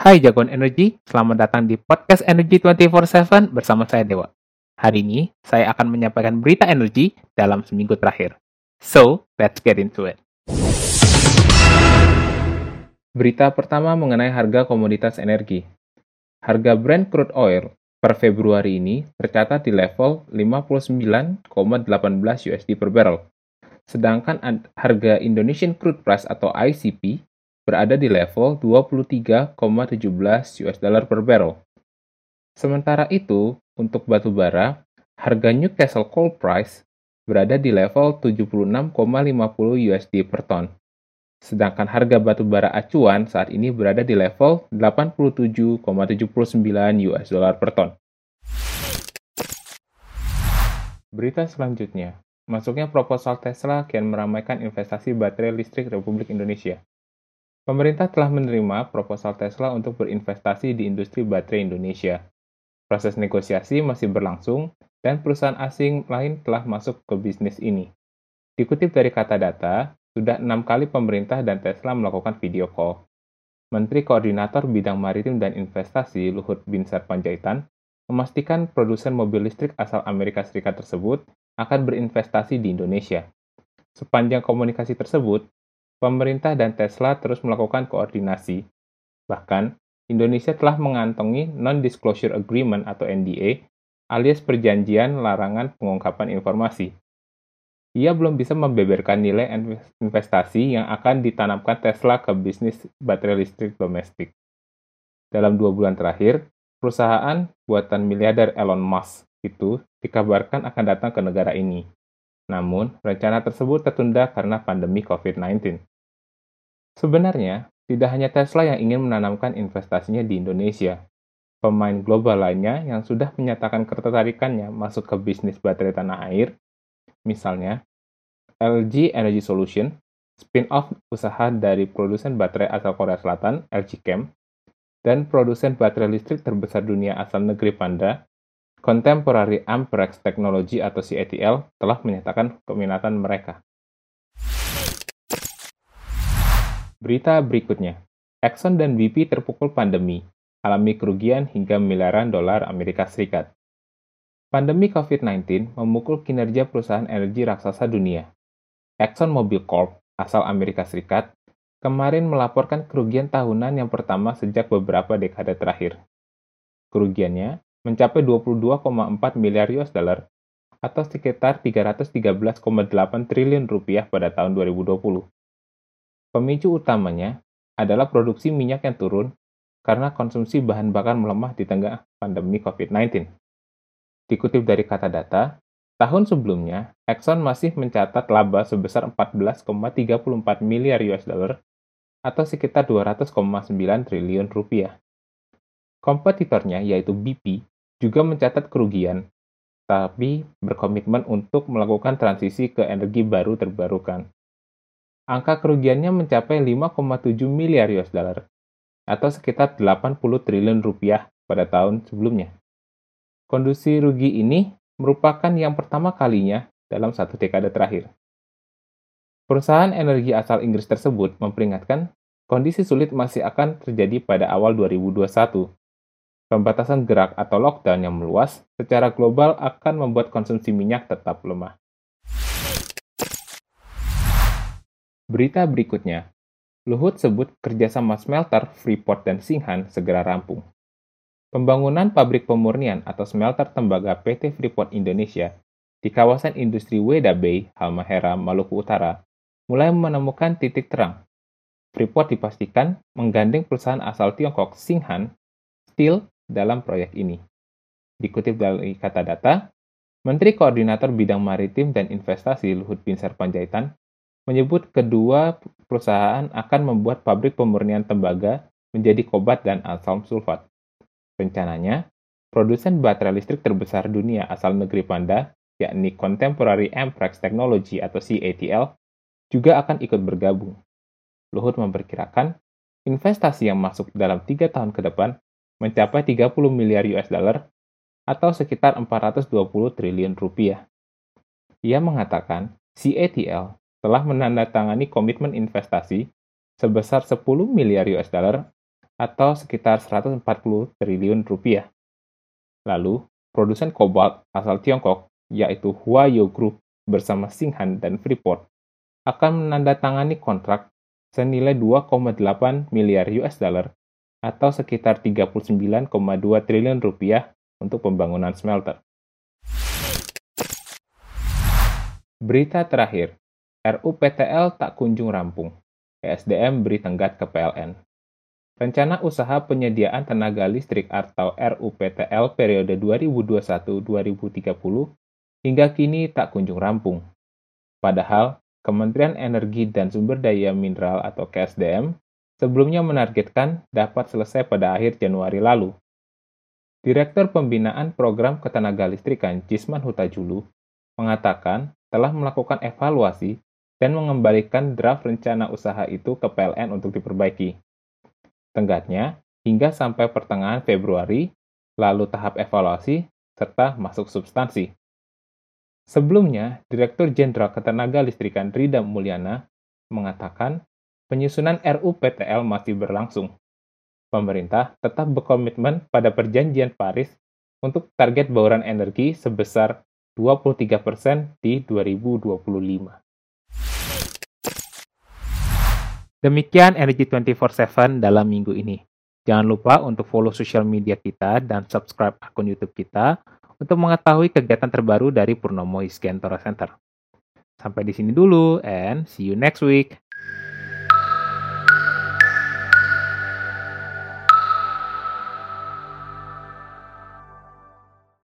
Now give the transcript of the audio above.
Hai Jagoan Energi, selamat datang di podcast Energi 24/7 bersama saya Dewa. Hari ini saya akan menyampaikan berita energi dalam seminggu terakhir. So, let's get into it. Berita pertama mengenai harga komoditas energi. Harga Brent crude oil per Februari ini tercatat di level 59,18 USD per barrel. Sedangkan harga Indonesian Crude Price atau ICP berada di level 23,17 US dollar per barrel. Sementara itu, untuk batu bara, harga Newcastle Coal Price berada di level 76,50 USD per ton. Sedangkan harga batu bara acuan saat ini berada di level 87,79 US dollar per ton. Berita selanjutnya, masuknya proposal Tesla kian meramaikan investasi baterai listrik Republik Indonesia. Pemerintah telah menerima proposal Tesla untuk berinvestasi di industri baterai Indonesia. Proses negosiasi masih berlangsung, dan perusahaan asing lain telah masuk ke bisnis ini. Dikutip dari kata data, sudah enam kali pemerintah dan Tesla melakukan video call. Menteri Koordinator Bidang Maritim dan Investasi Luhut Binsar Panjaitan memastikan produsen mobil listrik asal Amerika Serikat tersebut akan berinvestasi di Indonesia. Sepanjang komunikasi tersebut, pemerintah dan Tesla terus melakukan koordinasi. Bahkan, Indonesia telah mengantongi Non-Disclosure Agreement atau NDA alias perjanjian larangan pengungkapan informasi. Ia belum bisa membeberkan nilai investasi yang akan ditanamkan Tesla ke bisnis baterai listrik domestik. Dalam dua bulan terakhir, perusahaan buatan miliarder Elon Musk itu dikabarkan akan datang ke negara ini. Namun, rencana tersebut tertunda karena pandemi COVID-19. Sebenarnya, tidak hanya Tesla yang ingin menanamkan investasinya di Indonesia. Pemain global lainnya yang sudah menyatakan ketertarikannya masuk ke bisnis baterai tanah air, misalnya LG Energy Solution, spin-off usaha dari produsen baterai asal Korea Selatan, LG Chem, dan produsen baterai listrik terbesar dunia asal negeri Panda, Contemporary Amperex Technology atau CATL telah menyatakan keminatan mereka. Berita berikutnya, Exxon dan BP terpukul pandemi, alami kerugian hingga miliaran dolar Amerika Serikat. Pandemi COVID-19 memukul kinerja perusahaan energi raksasa dunia. Exxon Mobil Corp, asal Amerika Serikat, kemarin melaporkan kerugian tahunan yang pertama sejak beberapa dekade terakhir. Kerugiannya mencapai 22,4 miliar US dollar atau sekitar 313,8 triliun rupiah pada tahun 2020. Pemicu utamanya adalah produksi minyak yang turun karena konsumsi bahan bakar melemah di tengah pandemi COVID-19. Dikutip dari kata data, tahun sebelumnya, Exxon masih mencatat laba sebesar 14,34 miliar US dollar atau sekitar 200,9 triliun rupiah. Kompetitornya, yaitu BP, juga mencatat kerugian, tapi berkomitmen untuk melakukan transisi ke energi baru terbarukan angka kerugiannya mencapai 5,7 miliar US dollar atau sekitar 80 triliun rupiah pada tahun sebelumnya. Kondisi rugi ini merupakan yang pertama kalinya dalam satu dekade terakhir. Perusahaan energi asal Inggris tersebut memperingatkan kondisi sulit masih akan terjadi pada awal 2021. Pembatasan gerak atau lockdown yang meluas secara global akan membuat konsumsi minyak tetap lemah. Berita berikutnya, Luhut sebut kerjasama smelter Freeport dan Singhan segera rampung. Pembangunan pabrik pemurnian atau smelter tembaga PT Freeport Indonesia di kawasan industri Weda Bay, Halmahera, Maluku Utara, mulai menemukan titik terang. Freeport dipastikan menggandeng perusahaan asal Tiongkok Singhan Steel dalam proyek ini. Dikutip dari kata data, Menteri Koordinator Bidang Maritim dan Investasi Luhut Binsar Panjaitan menyebut kedua perusahaan akan membuat pabrik pemurnian tembaga menjadi kobat dan asam sulfat. Rencananya, produsen baterai listrik terbesar dunia asal negeri Panda, yakni Contemporary Amperex Technology atau CATL, juga akan ikut bergabung. Luhut memperkirakan investasi yang masuk dalam tiga tahun ke depan mencapai 30 miliar US dollar atau sekitar 420 triliun rupiah. Ia mengatakan CATL telah menandatangani komitmen investasi sebesar 10 miliar US dollar atau sekitar 140 triliun rupiah. Lalu, produsen kobalt asal Tiongkok, yaitu Huayo Group bersama Singhan dan Freeport, akan menandatangani kontrak senilai 2,8 miliar US dollar atau sekitar 39,2 triliun rupiah untuk pembangunan smelter. Berita terakhir, RUPTL tak kunjung rampung. ESDM beri tenggat ke PLN. Rencana Usaha Penyediaan Tenaga Listrik atau RUPTL periode 2021-2030 hingga kini tak kunjung rampung. Padahal, Kementerian Energi dan Sumber Daya Mineral atau KSDM sebelumnya menargetkan dapat selesai pada akhir Januari lalu. Direktur Pembinaan Program Ketenaga Listrikan Jisman Hutajulu mengatakan telah melakukan evaluasi dan mengembalikan draft rencana usaha itu ke PLN untuk diperbaiki. Tenggatnya, hingga sampai pertengahan Februari, lalu tahap evaluasi, serta masuk substansi. Sebelumnya, Direktur Jenderal Ketenaga Listrikan Rida Mulyana mengatakan penyusunan RUPTL masih berlangsung. Pemerintah tetap berkomitmen pada perjanjian Paris untuk target bauran energi sebesar 23% di 2025. Demikian Energy 24/7 dalam minggu ini. Jangan lupa untuk follow sosial media kita dan subscribe akun YouTube kita untuk mengetahui kegiatan terbaru dari Purnomo Iskentora Center. Sampai di sini dulu and see you next week.